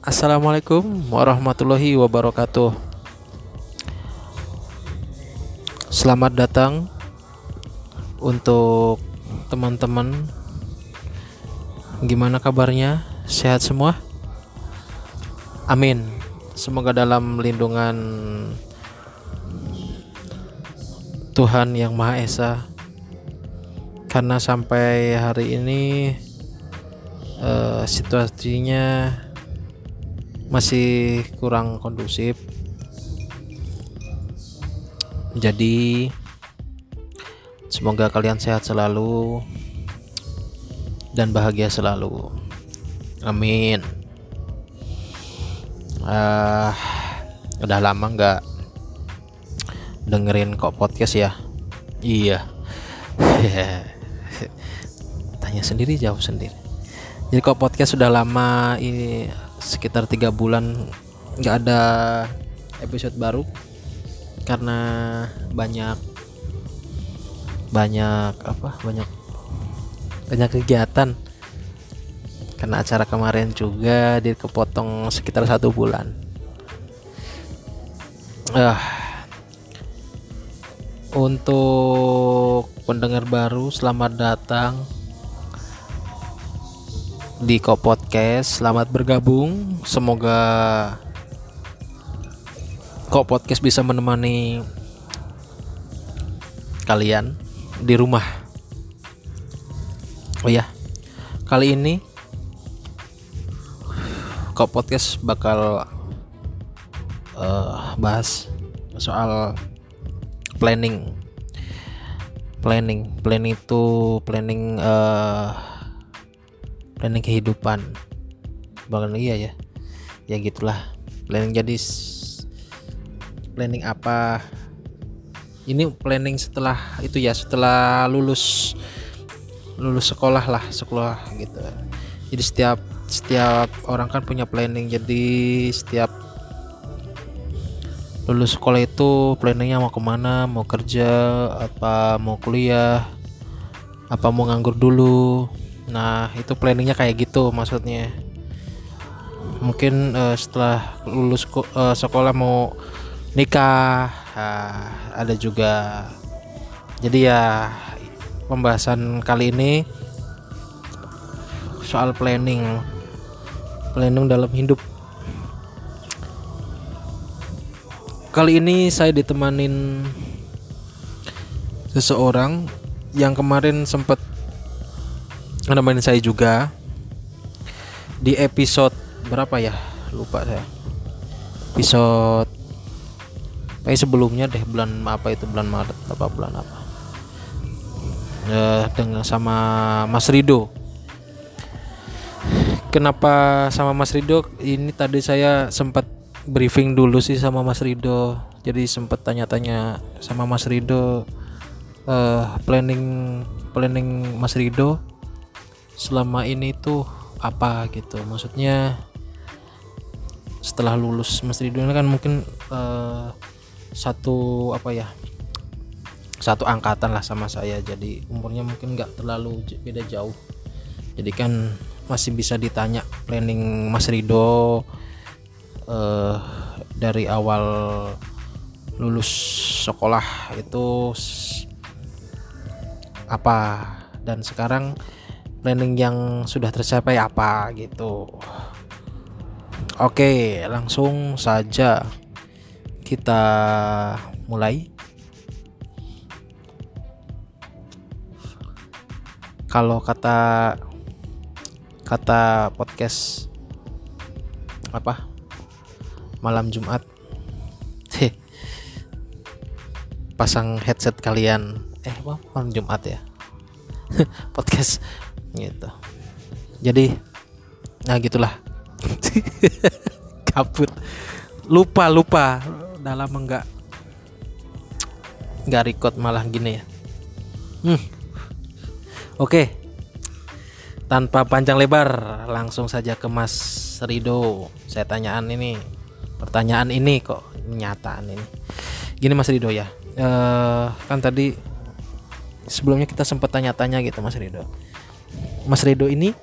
Assalamualaikum warahmatullahi wabarakatuh. Selamat datang untuk teman-teman. Gimana kabarnya? Sehat semua? Amin. Semoga dalam lindungan Tuhan yang Maha Esa. Karena sampai hari ini uh, situasinya masih kurang kondusif. Jadi semoga kalian sehat selalu dan bahagia selalu. Amin. Uh, udah lama nggak dengerin kok podcast ya? Iya. Tanya sendiri jawab sendiri jadi kok podcast sudah lama ini sekitar tiga bulan nggak ada episode baru. Karena banyak banyak apa banyak banyak kegiatan. Karena acara kemarin juga dia kepotong sekitar satu bulan. Uh, untuk pendengar baru selamat datang di Ko Podcast. Selamat bergabung. Semoga Ko Podcast bisa menemani kalian di rumah. Oh ya. Kali ini Ko Podcast bakal uh, bahas soal planning. Planning, planning itu planning uh, planning kehidupan. Bahkan iya ya. Ya gitulah. Planning jadi planning apa? Ini planning setelah itu ya setelah lulus lulus sekolah lah sekolah gitu. Jadi setiap setiap orang kan punya planning. Jadi setiap lulus sekolah itu planningnya mau ke mana mau kerja apa mau kuliah apa mau nganggur dulu Nah, itu planningnya kayak gitu maksudnya. Mungkin uh, setelah lulus uh, sekolah mau nikah, uh, ada juga. Jadi ya pembahasan kali ini soal planning, planning dalam hidup. Kali ini saya ditemanin seseorang yang kemarin sempat nemenin saya juga. Di episode berapa ya? Lupa saya. Episode kayak sebelumnya deh bulan apa itu? Bulan Maret apa bulan apa? Ya, dengan sama Mas Rido. Kenapa sama Mas Rido? Ini tadi saya sempat briefing dulu sih sama Mas Rido. Jadi sempat tanya-tanya sama Mas Rido uh, planning planning Mas Rido selama ini tuh apa gitu. Maksudnya setelah lulus Mas Ridwan kan mungkin uh, satu apa ya satu angkatan lah sama saya. Jadi umurnya mungkin nggak terlalu beda jauh. Jadi kan masih bisa ditanya planning Mas Rido uh, dari awal lulus sekolah itu apa? Dan sekarang planning yang sudah tercapai apa gitu. Oke, langsung saja kita mulai. Kalau kata kata podcast apa? Malam Jumat. Pasang headset kalian. Eh? Malam Jumat ya. podcast gitu. Jadi nah gitulah. Kabut. Lupa lupa. Dalam enggak enggak record malah gini ya. Hmm. oke. Tanpa panjang lebar langsung saja ke Mas Rido. Saya tanyaan ini pertanyaan ini kok nyataan ini. Gini Mas Rido ya uh, kan tadi sebelumnya kita sempat tanya-tanya gitu Mas Rido Mas Rido ini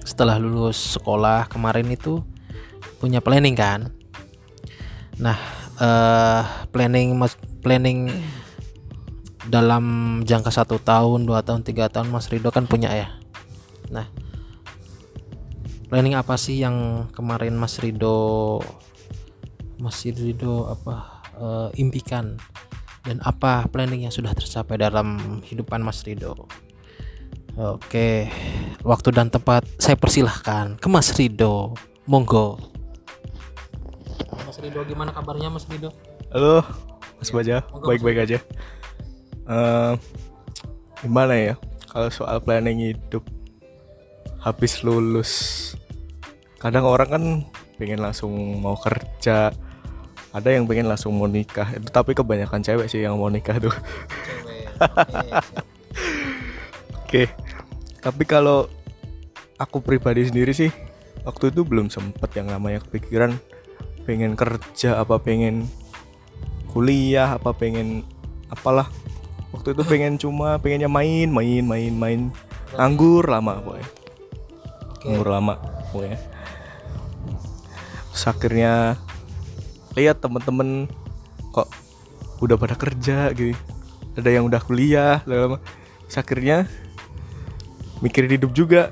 setelah lulus sekolah kemarin itu punya planning kan? Nah eh planning mas planning dalam jangka satu tahun dua tahun tiga tahun Mas Rido kan punya ya? Nah planning apa sih yang kemarin Mas Rido Mas Rido apa eh, impikan? Dan apa planning yang sudah tercapai dalam hidupan Mas Rido Oke waktu dan tempat saya persilahkan ke Mas Rido monggo Mas Rido gimana kabarnya Mas Rido Halo, Mas Baja, Monggo, baik-baik aja. Eh, gimana ya? Kalau soal planning hidup habis lulus, kadang orang kan pengen langsung mau kerja, ada yang pengen langsung mau nikah. Itu tapi kebanyakan cewek sih yang mau nikah tuh. cewek Oke, tapi kalau aku pribadi sendiri sih, waktu itu belum sempet yang namanya kepikiran pengen kerja apa pengen kuliah apa pengen apalah. Waktu itu pengen cuma pengennya main main main main. Nganggur lama pokoknya. Nganggur lama pokoknya. Terus akhirnya lihat temen-temen kok udah pada kerja gitu. Ada yang udah kuliah lama akhirnya mikirin hidup juga.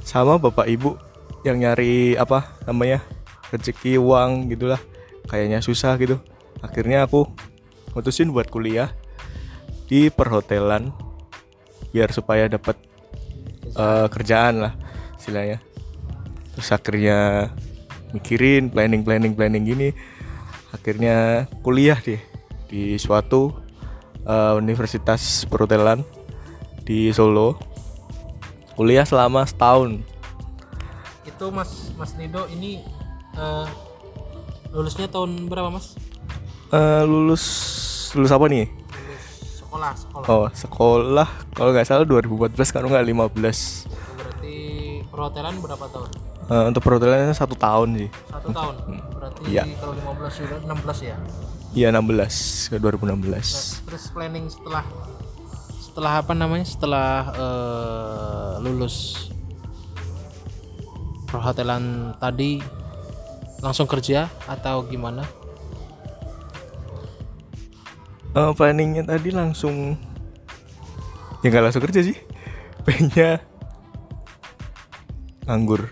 Sama bapak ibu yang nyari apa namanya rezeki uang gitulah. Kayaknya susah gitu. Akhirnya aku mutusin buat kuliah di perhotelan biar supaya dapat eh, kerjaan lah istilahnya. Terus akhirnya mikirin planning planning planning gini. Akhirnya kuliah deh di suatu eh, universitas perhotelan di Solo kuliah selama setahun. Itu Mas Mas Rido ini eh, lulusnya tahun berapa Mas? Eh, lulus lulus apa nih? Lulus sekolah sekolah. Oh sekolah. Kalau nggak salah 2014 kalau nggak 15 berarti perhotelan berapa tahun? Eh, untuk perhotelannya satu tahun sih. Satu tahun? Berarti Iya. kalau 15 sudah 16 ya? Iya 16 ke 2016 Nah, terus planning setelah setelah apa namanya? Setelah eh, lulus perhotelan tadi langsung kerja atau gimana? Eh, planningnya tadi langsung ya nggak langsung kerja sih. Pengennya nganggur.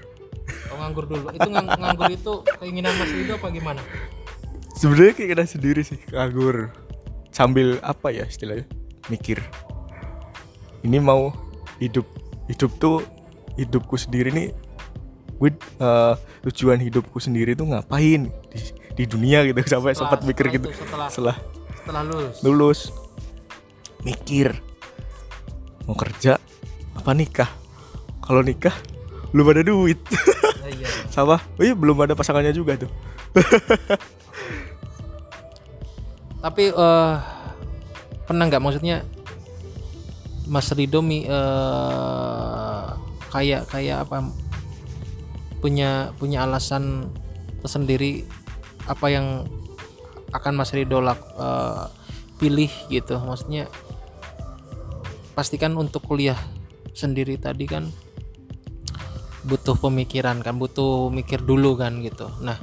Oh nganggur dulu. Itu ngang- nganggur itu keinginan Mas Rido apa gimana? Sebenarnya kayak kita sendiri sih nganggur. Sambil apa ya istilahnya? Mikir ini mau hidup hidup tuh hidupku sendiri nih gue eh, tujuan hidupku sendiri tuh ngapain di, di dunia gitu. Sampai sempat mikir setelah gitu. itu, setelah- setelah setelah lulus. lulus mikir mau kerja apa nikah? Kalau nikah belum ada duit. Ya, iya. sama oh iya belum ada pasangannya juga tuh. Tapi eh pernah nggak? Maksudnya Mas Rido eh, kayak kayak apa punya punya alasan tersendiri apa yang akan Mas Rido lak, eh, pilih gitu. Maksudnya pastikan untuk kuliah sendiri tadi kan butuh pemikiran kan butuh mikir dulu kan gitu. Nah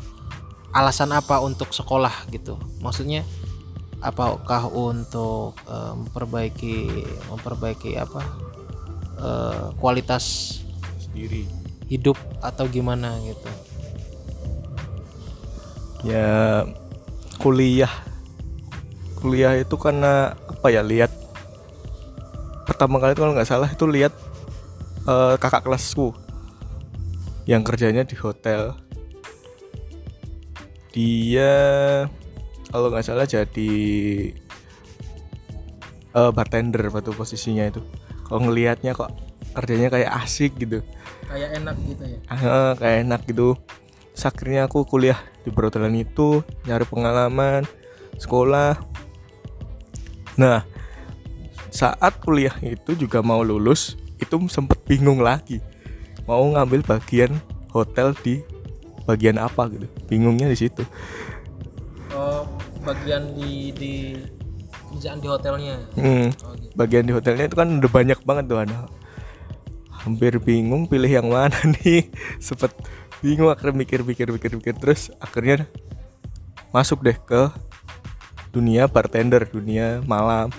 alasan apa untuk sekolah gitu? Maksudnya apakah untuk eh, memperbaiki memperbaiki apa eh, kualitas sendiri. hidup atau gimana gitu? Ya kuliah. Kuliah itu karena apa ya lihat. Pertama kali itu kalau nggak salah itu lihat eh, kakak kelasku yang kerjanya di hotel. Dia kalau nggak salah jadi eh, bartender waktu posisinya itu. Kalau ngelihatnya kok kerjanya kayak asik gitu. Kayak enak gitu ya? Ah, kayak enak gitu. Terus akhirnya aku kuliah di perhotelan itu nyari pengalaman sekolah. Nah saat kuliah itu juga mau lulus itu sempet bingung lagi. Mau ngambil bagian hotel di bagian apa gitu. Bingungnya di situ. Oh bagian di di kerjaan di hotelnya. Hmm, oh, gitu. bagian di hotelnya itu kan udah banyak banget tuh ada hampir bingung pilih yang mana nih. Sempet bingung akhirnya mikir mikir mikir mikir. Terus akhirnya masuk deh ke dunia bartender dunia malam.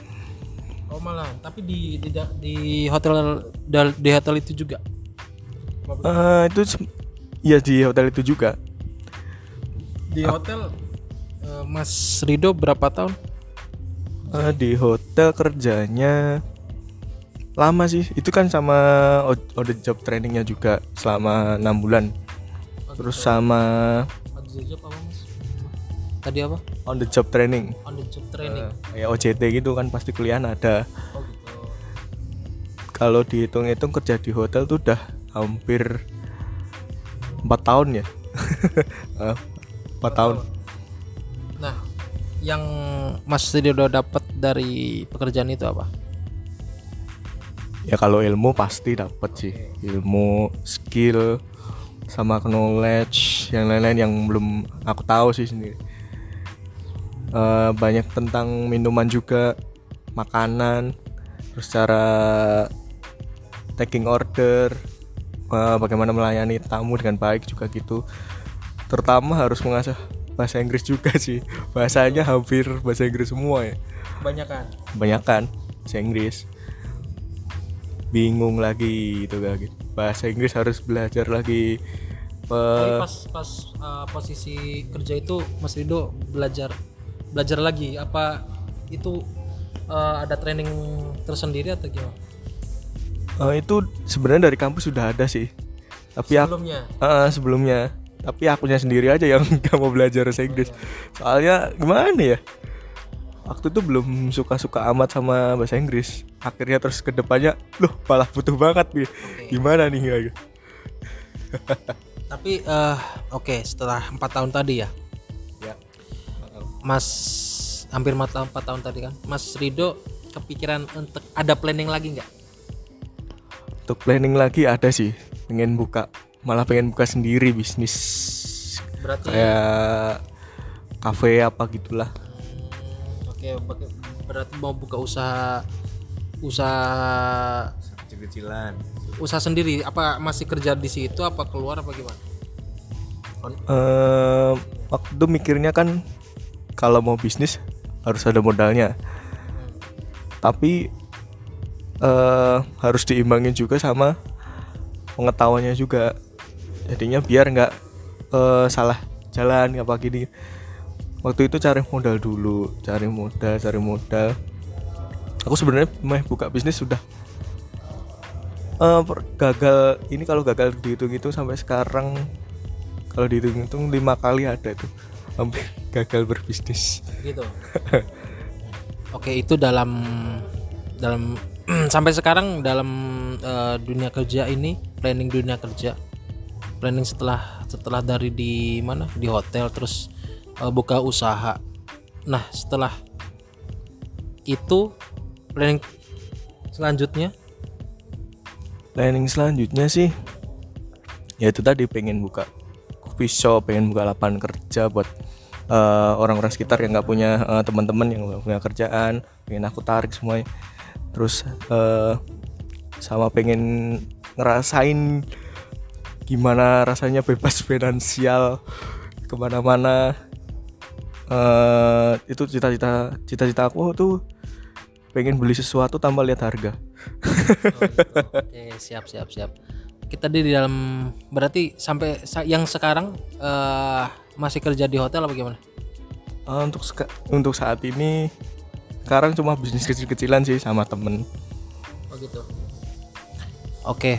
Oh malah, tapi di di, di hotel di hotel itu juga. Eh, itu ya di hotel itu juga. Di hotel Mas Rido berapa tahun? Eh, di hotel kerjanya lama sih itu kan sama o- on the job trainingnya juga selama enam bulan terus sama? Tadi apa? on the job training On the job training. kayak OJT gitu kan pasti kuliah ada Oh gitu. kalau dihitung-hitung kerja di hotel tuh udah hampir empat tahun ya Eh, empat tahun Nah, yang Mas Rido dapat dari pekerjaan itu apa? ya kalau ilmu pasti dapat sih. Ilmu skill sama knowledge yang lain-lain yang belum aku tahu sih sendiri. Eh, banyak tentang minuman juga makanan terus cara taking order eh, bagaimana melayani tamu dengan baik juga gitu. Terutama harus mengasah bahasa Inggris juga sih. Bahasanya hampir bahasa Inggris semua ya. Banyak kan? kebanyakan bahasa Inggris. Bingung lagi gitu kan bahasa Inggris harus belajar lagi. Tapi pas pas uh, posisi kerja itu Mas Rido belajar belajar lagi. Apa itu uh, ada training tersendiri atau gimana? eh, itu sebenarnya dari kampus sudah ada sih. Tapi aku Sebelumnya. eh, sebelumnya tapi akunya sendiri aja yang gak mau belajar bahasa Inggris. Soalnya gimana ya? Waktu itu belum suka-suka amat sama bahasa Inggris. Akhirnya terus ke depannya loh malah butuh banget nih. Gimana nih? Ya Tapi eh oke setelah empat tahun tadi ya, ya. Mas hampir empat tahun, empat tahun tadi kan, Mas Rido kepikiran untuk ada planning lagi nggak? untuk planning lagi ada sih. Pengen buka malah pengen buka sendiri bisnis. Berarti kayak kafe apa gitulah. Oke berarti mau buka usaha usaha kecil-kecilan. usaha sendiri. Apa masih kerja di situ? Apa keluar? Apa gimana? eh waktu mikirnya kan kalau mau bisnis harus ada modalnya. Tapi eh harus diimbangin juga sama pengetahuannya juga jadinya biar nggak eh, salah jalan apa gini waktu itu cari modal dulu cari modal cari modal. Aku sebenarnya mau buka bisnis sudah. Per- gagal ini kalau gagal dihitung itu sampai sekarang kalau dihitung-hitung lima kali ada itu hampir gagal berbisnis. Gitu? Oke itu dalam dalam sampai sekarang dalam eh, dunia kerja ini planning dunia kerja planning setelah setelah dari di mana? Di hotel terus eh, buka usaha. Nah setelah itu planning selanjutnya? Planning selanjutnya sih ya itu tadi pengen buka coffee shop pengen buka lapangan kerja buat eh, orang-orang sekitar yang nggak punya eh, teman-teman yang nggak punya kerjaan pengen aku tarik semuanya. Terus eh, sama pengen ngerasain gimana rasanya bebas finansial? Ke mana-mana? Eh itu cita-cita cita-cita aku tuh pengen beli sesuatu tanpa lihat harga. Oke siap siap siap. Kita di dalam berarti sampai sa- yang sekarang eh, masih kerja di hotel apa gimana? Eh, untuk untuk saat ini sekarang cuma bisnis kecil-kecilan sih sama temen. Oh gitu. Oke,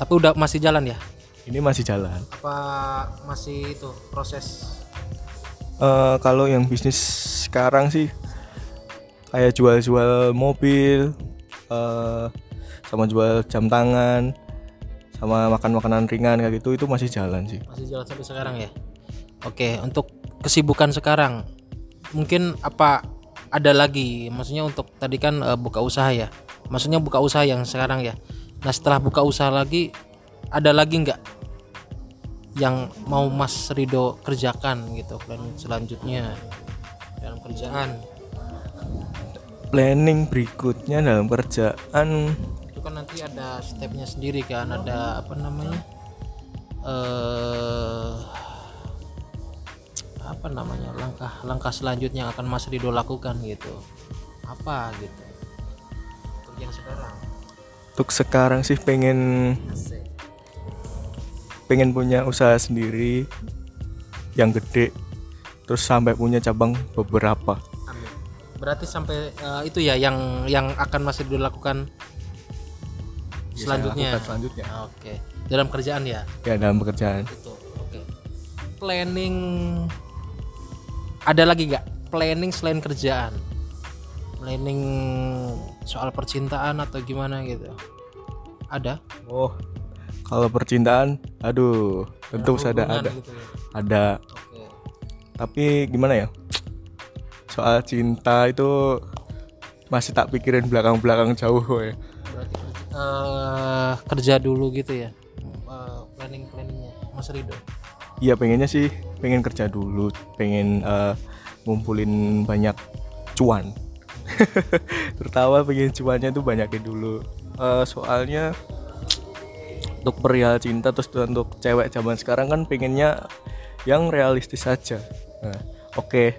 tapi udah masih jalan ya? Ini masih jalan Apa masih itu proses? Eh, kalau yang bisnis sekarang sih kayak jual-jual mobil eh, sama jual jam tangan sama makan makanan ringan kayak gitu itu masih jalan sih Masih jalan sampai sekarang ya? Oke, untuk kesibukan sekarang mungkin apa ada lagi? Maksudnya untuk tadi kan eh, buka usaha ya? Maksudnya buka usaha yang sekarang ya? Nah setelah buka usaha lagi ada lagi nggak yang mau Mas Rido kerjakan gitu plan selanjutnya dalam kerjaan? planning berikutnya dalam kerjaan. Itu kan nanti ada stepnya sendiri kan ada apa namanya? Eh apa namanya? Langkah langkah selanjutnya yang akan Mas Rido lakukan gitu. Apa gitu? Untuk yang sekarang. Untuk sekarang sih pengen pengen punya usaha sendiri yang gede terus sampai punya cabang beberapa. Amin. Berarti sampai eh, itu ya yang yang akan Mas Rido lakukan Ya, selanjutnya. lakukan selanjutnya. Oke. Dalam kerjaan ya. Ya dalam pekerjaan. Itu. Oke. Planning ada lagi nggak planning selain kerjaan? Planning soal percintaan atau gimana gitu? Ada? Oh, kalau percintaan, aduh, tentu ada Hubungan ada gitu ya. ada. Oke. Tapi gimana ya? Soal cinta itu masih tak pikirin belakang-belakang jauh ya. Berarti eh, kerja dulu gitu ya. planning planningnya Mas Rido. Iya pengennya sih pengen kerja dulu, pengen eh, ngumpulin banyak cuan. Terutama pengen cuannya tuh banyakin dulu. Eh, soalnya untuk perihal cinta terus untuk cewek zaman sekarang kan pengennya yang realistis saja. Nah, oke.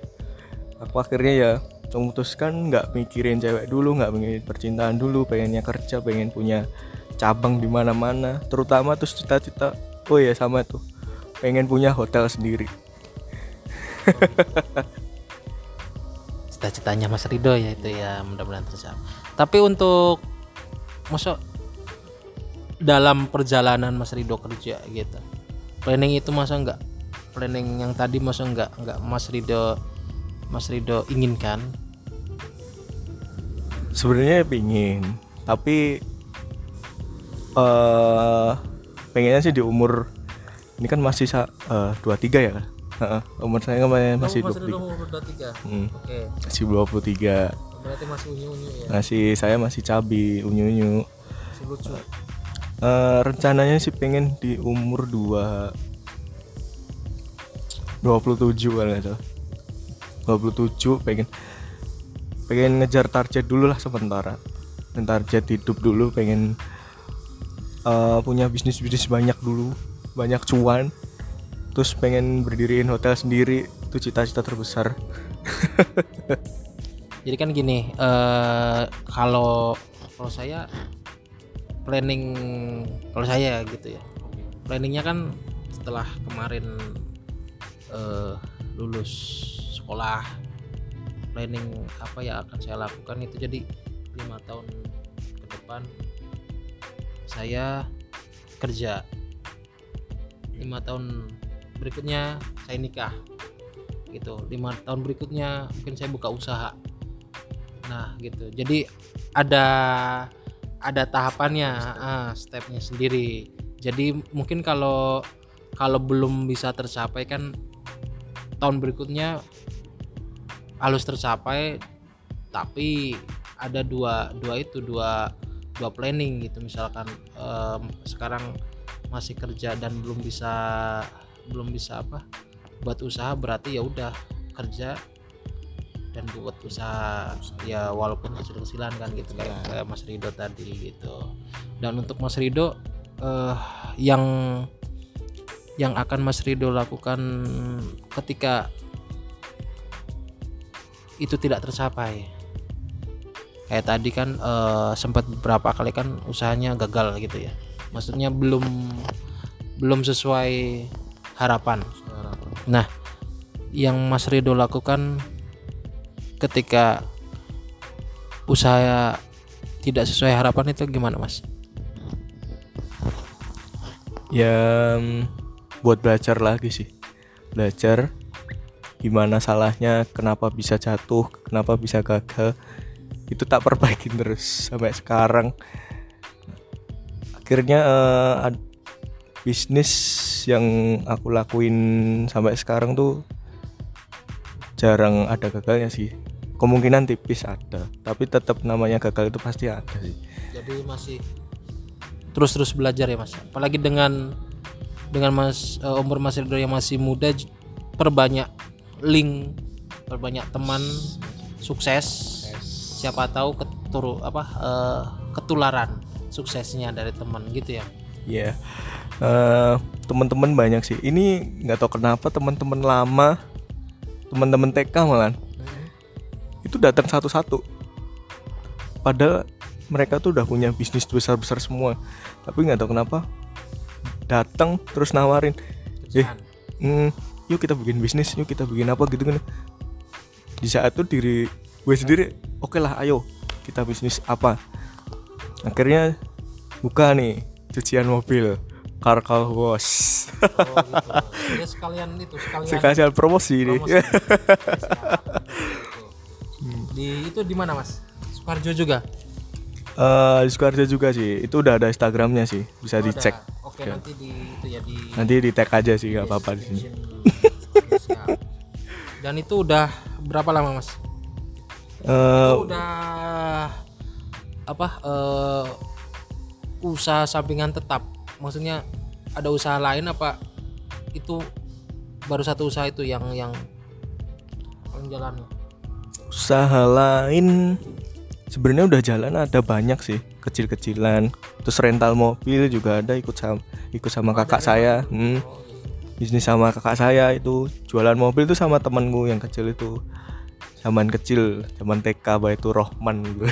Aku akhirnya ya memutuskan nggak mikirin cewek dulu, nggak mikirin percintaan dulu, pengennya kerja, pengen punya cabang di mana-mana, terutama terus cita-cita. Oh ya sama tuh, pengen punya hotel sendiri. cita-citanya Mas Rido ya itu ya mudah-mudahan tercapai. Tapi untuk masuk dalam perjalanan Mas Rido kerja gitu, planning itu masa enggak planning yang tadi masa enggak enggak Mas Rido Mas Rido inginkan Sebenarnya pingin, tapi eh pengennya sih di umur ini kan masih eh, 23 ya. Heeh, umur saya kan masih Mas 23. Rido umur 23. Hmm, Oke, masih 23. berarti masih unyu-unyu ya. Masih saya masih cabi, unyu-unyu. Masih lucu. Eh, rencananya sih pengen di umur 2 27 kalau nggak salah. 27 pengen. Pengen ngejar target dulu lah sementara Dan target hidup dulu pengen eh, punya bisnis bisnis banyak dulu banyak cuan. Terus pengen berdiriin hotel sendiri itu cita-cita terbesar. Jadi kan gini, eh kalau kalau saya planning kalau saya gitu ya. Planningnya kan setelah kemarin eh lulus sekolah, planning apa ya akan saya lakukan itu jadi lima tahun ke depan saya kerja. Lima tahun berikutnya saya nikah gitu. Lima tahun berikutnya mungkin saya buka usaha. Nah gitu. Jadi ada ada tahapannya ah, stepnya sendiri. Jadi mungkin kalau kalau belum bisa tercapai kan tahun berikutnya halus tercapai tapi ada dua dua itu dua dua planning gitu. Misalkan em, sekarang masih kerja dan belum bisa belum bisa apa buat usaha berarti ya udah kerja dan buat usaha ya walaupun kecil-kecilan kan gitu kayak, kayak Mas Rido tadi gitu. Dan untuk Mas Rido eh, yang yang akan Mas Rido lakukan ketika itu tidak tercapai. Kayak tadi kan eh, sempat beberapa kali kan usahanya gagal gitu ya. Maksudnya belum belum sesuai harapan. Nah yang Mas Rido lakukan ketika usaha tidak sesuai harapan itu gimana Mas? ya buat belajar lagi sih. Belajar gimana salahnya kenapa bisa jatuh kenapa bisa gagal. Itu tak perbaikin terus sampai sekarang. Akhirnya ad- bisnis yang aku lakuin sampai sekarang tuh jarang ada gagalnya sih kemungkinan tipis ada tapi tetap namanya gagal itu pasti ada sih Jadi masih terus-terus belajar ya Mas. Apalagi dengan dengan Mas eh, umur Mas Rido yang masih muda perbanyak link, perbanyak teman sukses. Siapa tahu keturu apa eh, ketularan suksesnya dari teman gitu ya ya Eh, teman-teman banyak sih ini nggak tahu kenapa teman-teman lama teman-teman TK malah itu datang satu-satu. Padahal mereka tuh udah punya bisnis besar-besar semua. Tapi nggak tahu kenapa datang terus nawarin eh hmm, yuk kita bikin bisnis yuk kita bikin apa gitu kan. Di saat itu diri gue sendiri oke lah ayo kita bisnis apa. Akhirnya buka nih cucian mobil car car wash. Oh gitu. Ya sekalian itu sekalian sekalian promosi promosi. di itu di mana mas? Sukarjo juga? Eh, di Sukoharjo juga sih. Itu udah ada Instagramnya sih. Bisa Oh, dicek. Oke nanti di itu ya di nanti di tag aja sih nggak apa-apa di sini. Dan itu udah berapa lama mas? Eh, Itu udah apa eh, usaha sampingan tetap. Maksudnya ada usaha lain apa itu baru satu usaha itu yang yang yang jalan usaha lain. Sebenarnya udah jalan ada banyak sih kecil-kecilan. Terus rental mobil juga ada ikut sama ikut sama kakak saya. Hmm, bisnis sama kakak saya itu jualan mobil tuh sama temanku yang kecil itu. Zaman kecil zaman TK itu Rohman gue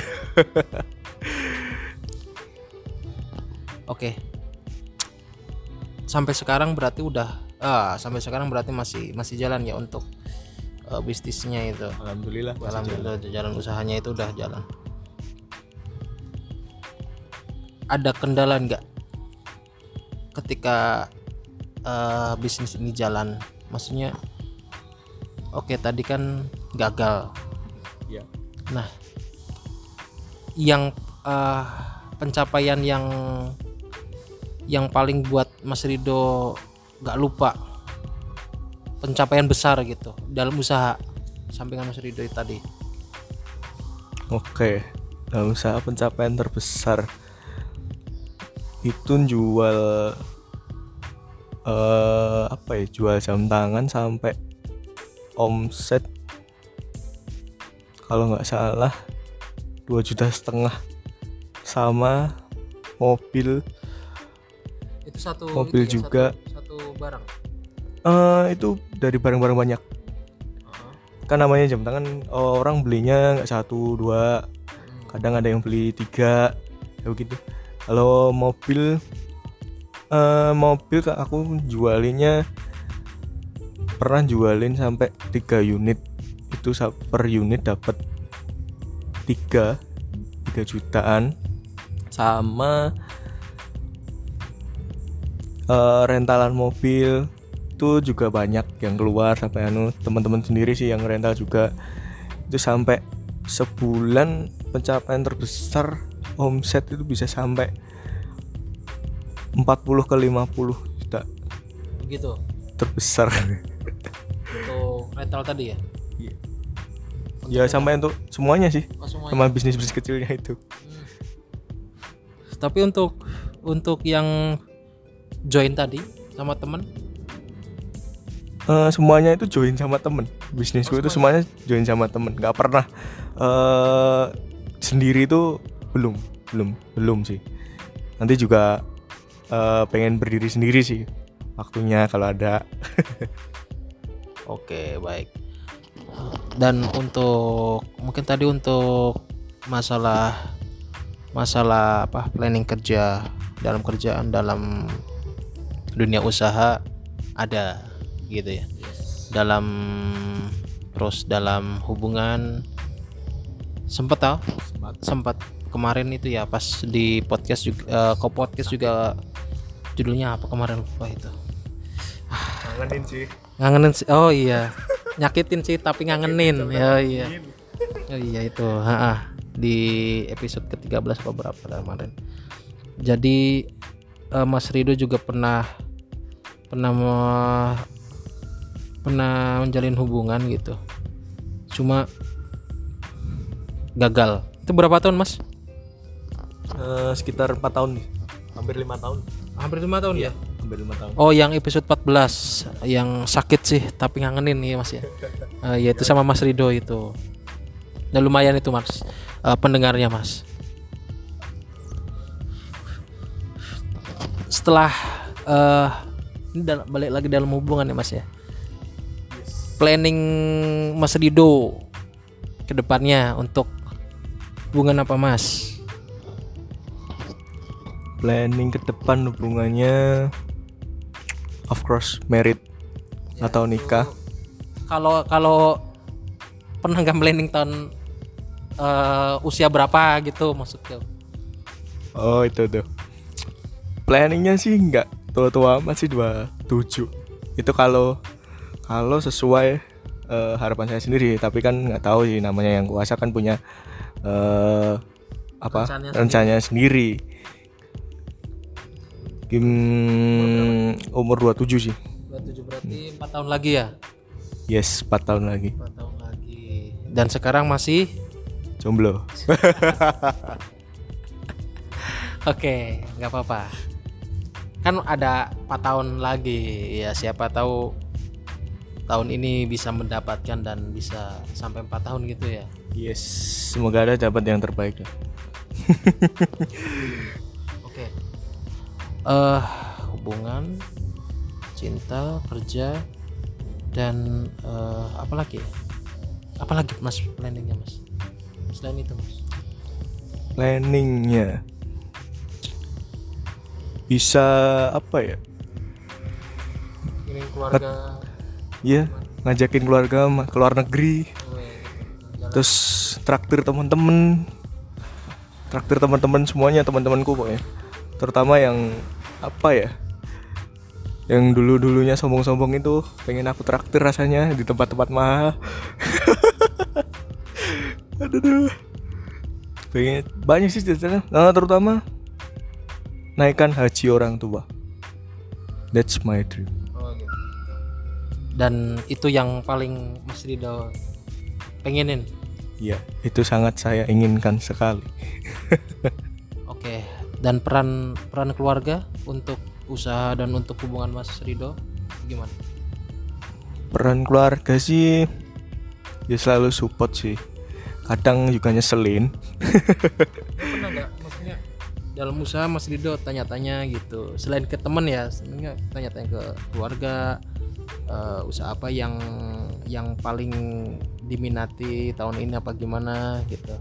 oke. Sampai sekarang berarti udah ah sampai sekarang berarti masih masih jalan ya untuk eh, bisnisnya itu. Alhamdulillah alhamdulillah jalan usahanya itu udah jalan. Ada kendala nggak ketika eh, bisnis ini jalan? Maksudnya oke tadi kan gagal. Ya. Nah yang eh, pencapaian yang yang paling buat Mas Rido nggak lupa pencapaian besar gitu dalam usaha. Sampingan Mas itu tadi. Oke, dalam usaha pencapaian terbesar itu jual eh apa ya jual jam tangan sampai omset kalau nggak salah dua juta setengah sama mobil. Itu satu Mobil itu ya, juga. satu, satu barang eh itu dari barang-barang banyak. Kan namanya jam tangan orang belinya nggak satu dua. Kadang ada yang beli tiga ya begitu. Kalau mobil eh mobil kak aku jualinnya pernah jualin sampai tiga unit. Itu per unit dapat tiga tiga jutaan. Sama eh, rentalan mobil itu juga banyak yang keluar sampai anu teman-teman sendiri sih yang rental juga. Itu sampai sebulan pencapaian terbesar omset itu bisa sampai 40 ke 50 juta. Begitu terbesar. Untuk rental tadi ya? Ya sampai untuk semuanya sih. Oh, semuanya. sama bisnis bisnis kecilnya itu. Tapi untuk untuk yang join tadi sama temen Eh, semuanya itu join sama temen. Bisnisku itu semuanya join sama temen. Nggak pernah eh sendiri itu belum belum belum sih. Nanti juga eh, pengen berdiri sendiri sih waktunya kalau ada. Oke, baik. Dan untuk mungkin tadi untuk masalah masalah apa planning kerja dalam kerjaan dalam dunia usaha ada gitu ya. Dalam terus dalam hubungan sempat tahu sempat kemarin itu ya pas di podcast juga kok podcast juga judulnya apa kemarin? Lupa itu. Kangenin sih. Ngangenin sih oh iya. Nyakitin sih tapi ngangenin. Ya iya. oh iya itu ha -ha. di episode ke-13 apa berapa dah kemarin. Jadi eh, Mas Rido juga pernah pernah pernah menjalin hubungan gitu. Cuma gagal. Itu berapa tahun Mas? Eh, sekitar 4 tahun nih. Hampir lima tahun. Hampir lima tahun ya? hampir lima tahun. Oh yang episode 14 yang sakit sih tapi ngangenin ya mas ya. Eh, ya itu sama Mas Rido itu. Dan lumayan itu mas eh, pendengarnya mas. setelah eh ini balik lagi dalam hubungan ya mas ya planning mas Rido ke depannya untuk hubungan apa mas? Planning ke depan hubungannya of course married atau nikah. Kalau kalau pernah nggak planning tahun eh, usia berapa gitu maksudnya? Oh itu tuh. Planningnya sih nggak tua-tua amat sih 27 itu kalau kalau sesuai eh, harapan saya sendiri tapi kan nggak tahu sih namanya yang kuasa kan punya eh apa Rencananya rencananya sendiri, Hmm, umur 27 sih. 27 berarti 4 tahun lagi ya? Yes 4 tahun lagi. 4 tahun lagi. Dan sekarang masih? Jomblo. Oke, nggak apa-apa. Kan ada 4 tahun lagi ya siapa tahu tahun ini bisa mendapatkan dan bisa sampai 4 tahun gitu ya. yes semoga ada dapat yang terbaik. Oke. Eh hubungan, cinta, kerja dan eh apa lagi ya? Apa lagi Mas planningnya Mas? Selain itu Mas. planningnya bisa apa ya Ini keluarga Iya, ngajakin keluarga ke luar negeri, terus traktir teman-teman, traktir teman-teman semuanya teman-temanku pokoknya, terutama yang apa ya, yang dulu dulunya sombong-sombong itu pengen aku traktir rasanya di tempat-tempat mahal. aduh. pengen banyak sih ceritanya, nah, terutama naikkan haji orang tua. That's my dream. Dan itu yang paling Mas Rido pengenin. Iya, itu sangat saya inginkan sekali. Oke. Dan peran peran keluarga untuk usaha dan untuk hubungan Mas Rido gimana? Peran keluarga sih ya selalu support sih. Kadang juga nyeselin. Pernah nggak maksudnya dalam usaha Mas Rido tanya-tanya gitu. Selain ke temen ya, sebenarnya tanya-tanya ke keluarga eh, usaha apa yang yang paling diminati tahun ini apa gimana gitu.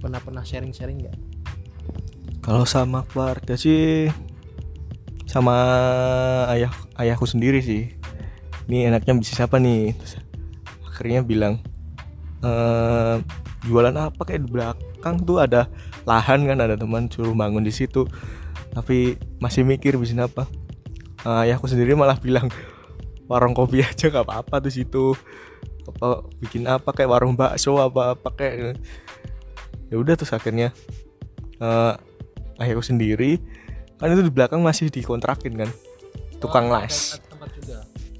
Pernah pernah sharing-sharing nggak? Kalau sama keluarga sih sama ayah ayahku sendiri sih. Ini enaknya bisnis apa nih? Terus akhirnya bilang eh jualan apa kayak di belakang tuh ada lahan kan ada teman suruh bangun di situ. Tapi masih mikir bisnis apa. Eh, ayahku sendiri malah bilang warung kopi aja nggak apa-apa tuh situ. Apa bikin apa kayak warung bakso apa apa kayak ya udah terus akhirnya eh ayahku sendiri. Kan itu di belakang masih dikontrakin kan tukang las. Tempat juga.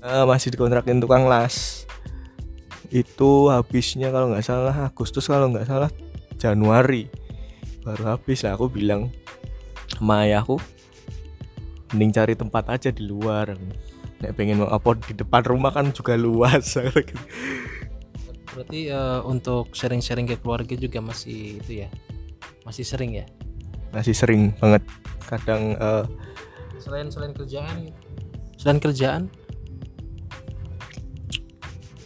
Eh, masih dikontrakin tukang las. Itu habisnya kalau nggak salah Agustus kalau nggak salah Januari. Baru habis lah aku bilang sama ayahku mending cari tempat aja di luar nek pengen mau apa di depan rumah kan juga luas Berarti eh, untuk sharing-sharing ke keluarga juga masih itu ya. Masih sering ya. masih sering banget kadang eh, Selain selain kerjaan gitu. Selain kerjaan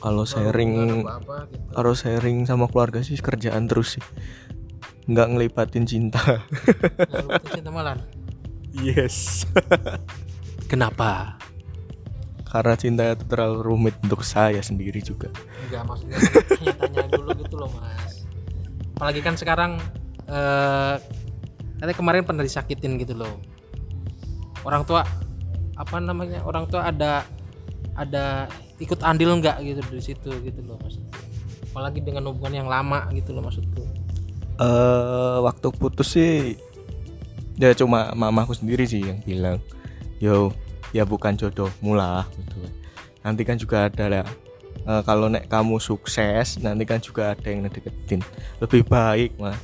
kalau sharing apa gitu. kalau sharing sama keluarga sih kerjaan terus sih nggak ngelibatin cinta lu cinta malam. yes Kenapa? Karena cinta itu terlalu rumit untuk saya sendiri juga Enggak maksudnya tanya-tanya dulu gitu loh mas. Apalagi kan sekarang eh katanya kemarin pernah disakitin gitu loh. Orang tua apa namanya orang tua ada ada ikut andil nggak gitu di situ gitu loh maksudnya. Apalagi dengan hubungan yang lama gitu loh maksudku. eh waktu putus sih ya cuma mamaku sendiri sih yang bilang yo ya bukan jodohmu lah gitu. Nanti kan juga ada eh, kalau nek kamu sukses nanti kan juga ada yang ngedeketin. Lebih baik mah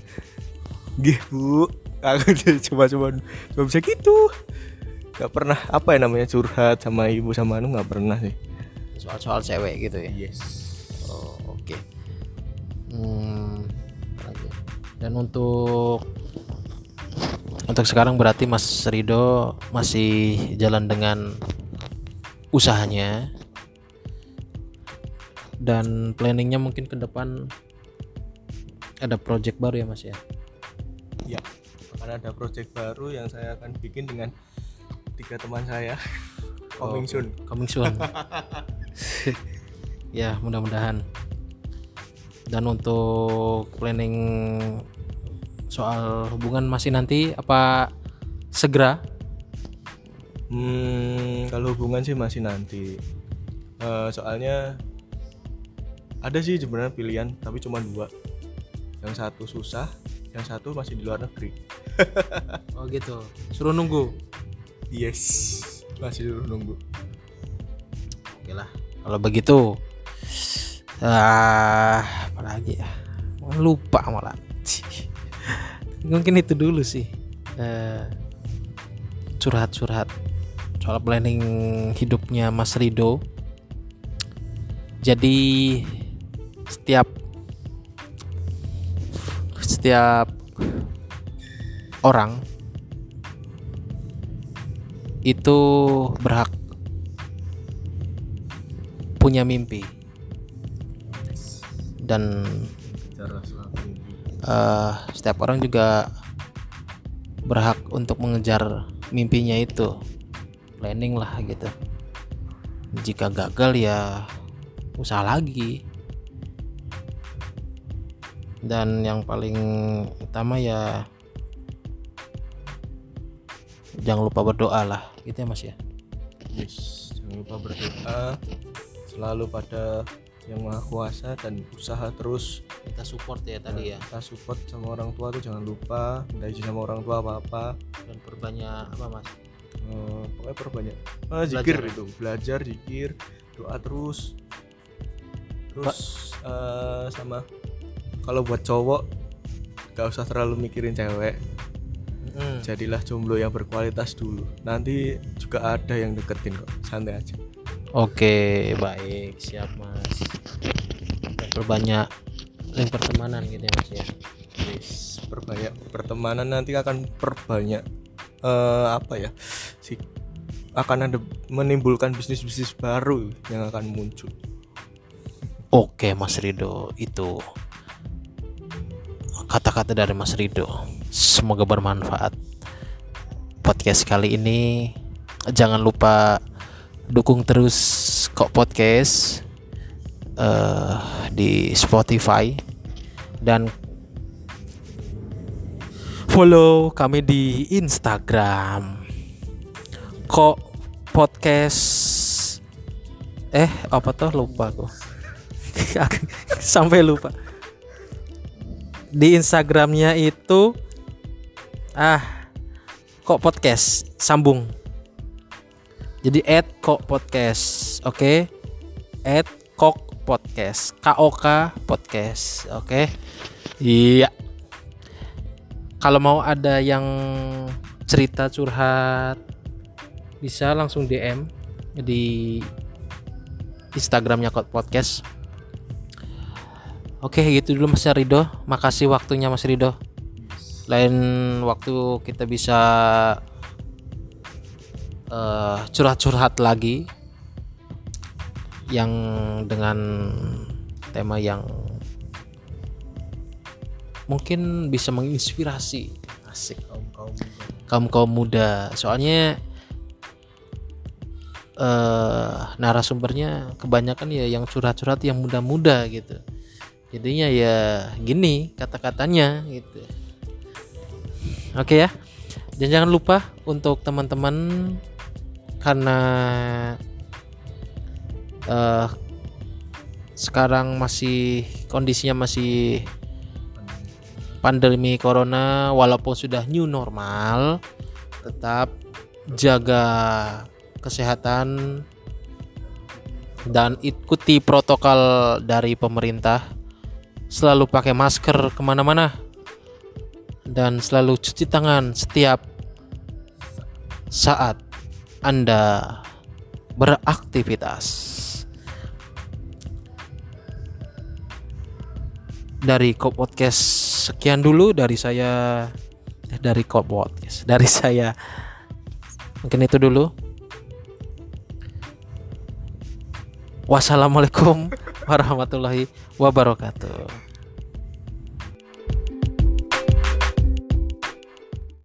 gitu aku jadi coba coba coba bisa gitu. Nggak pernah apa ya namanya curhat sama ibu sama anu nggak pernah sih. Soal-soal cewek gitu ya. yes. Oh, oke. Hmm, apa lagi? Dan untuk untuk sekarang berarti Mas Rido masih jalan dengan usahanya. Dan planningnya mungkin ke depan ada project baru ya Mas ya? Ya akan ada project baru yang saya akan bikin dengan tiga teman saya. Coming soon. Coming soon. Ya mudah-mudahan. Dan untuk planning soal hubungan masih nanti apa segera? Hmm, kalau hubungan sih masih nanti. Eh, soalnya ada sih sebenarnya pilihan tapi cuma dua. Yang satu susah yang satu masih di luar negeri. Oh gitu. Suruh nunggu? Yes masih dulu nunggu. Oke lah kalau begitu. Ah apalagi ya? Lupa malah mungkin itu dulu sih. Eh, curhat-curhat soal planning hidupnya Mas Rido. Jadi setiap setiap orang itu berhak punya mimpi. Dan eh, setiap orang juga berhak untuk mengejar mimpinya itu. Planning lah gitu. Jika gagal ya usaha lagi. Dan yang paling utama ya jangan lupa berdoa lah. Gitu ya mas ya? Yes jangan lupa berdoa. Selalu pada yang maha kuasa dan usaha terus. Kita support ya tadi ya. kita support sama orang tua tuh jangan lupa minta izin sama orang tua apa apa dan perbanyak apa mas? Pokoknya perbanyak. Ah, zikir Belajar. itu belajar zikir doa terus. Terus eh, sama kalau buat cowok gak usah terlalu mikirin cewek. Hmm. jadilah jomblo yang berkualitas dulu. Nanti juga ada yang deketin kok. Santai aja. Oke, baik, siap Mas. Dan perbanyak link pertemanan gitu ya Mas ya. Yes, perbanyak pertemanan nanti akan perbanyak eh, apa ya sih akan ada menimbulkan bisnis bisnis baru yang akan muncul Oke, Mas Rido, itu kata-kata dari Mas Rido. Semoga bermanfaat. Podcast kali ini jangan lupa dukung terus kok podcast eh, di Spotify dan follow kami di Instagram. Kok podcast eh apa tuh lupa aku. Sampai lupa. Di Instagramnya itu ah kok podcast sambung. Jadi add kok podcast oke? Add kok podcast KOK podcast oke iya kalau mau ada yang cerita curhat bisa langsung DM di Instagramnya Kok Podcast. Oke gitu dulu Mas Rido. Makasih waktunya Mas Rido. Lain waktu kita bisa eh, curhat-curhat lagi yang dengan tema yang mungkin bisa menginspirasi asik kaum kaum kaum kaum muda. Soalnya eh narasumbernya kebanyakan ya yang curhat-curhat yang muda-muda gitu. Jadinya ya gini kata-katanya gitu. Oke ya. Dan jangan lupa untuk teman-teman karena eh sekarang masih kondisinya masih pandemi corona walaupun sudah new normal tetap jaga kesehatan dan ikuti protokol dari pemerintah. Selalu pakai masker ke mana-mana dan selalu cuci tangan setiap saat anda beraktivitas dari Kop Podcast. Sekian dulu dari saya dari Cold Podcast. Dari saya. Mungkin itu dulu. Wassalamualaikum warahmatullahi wabarakatuh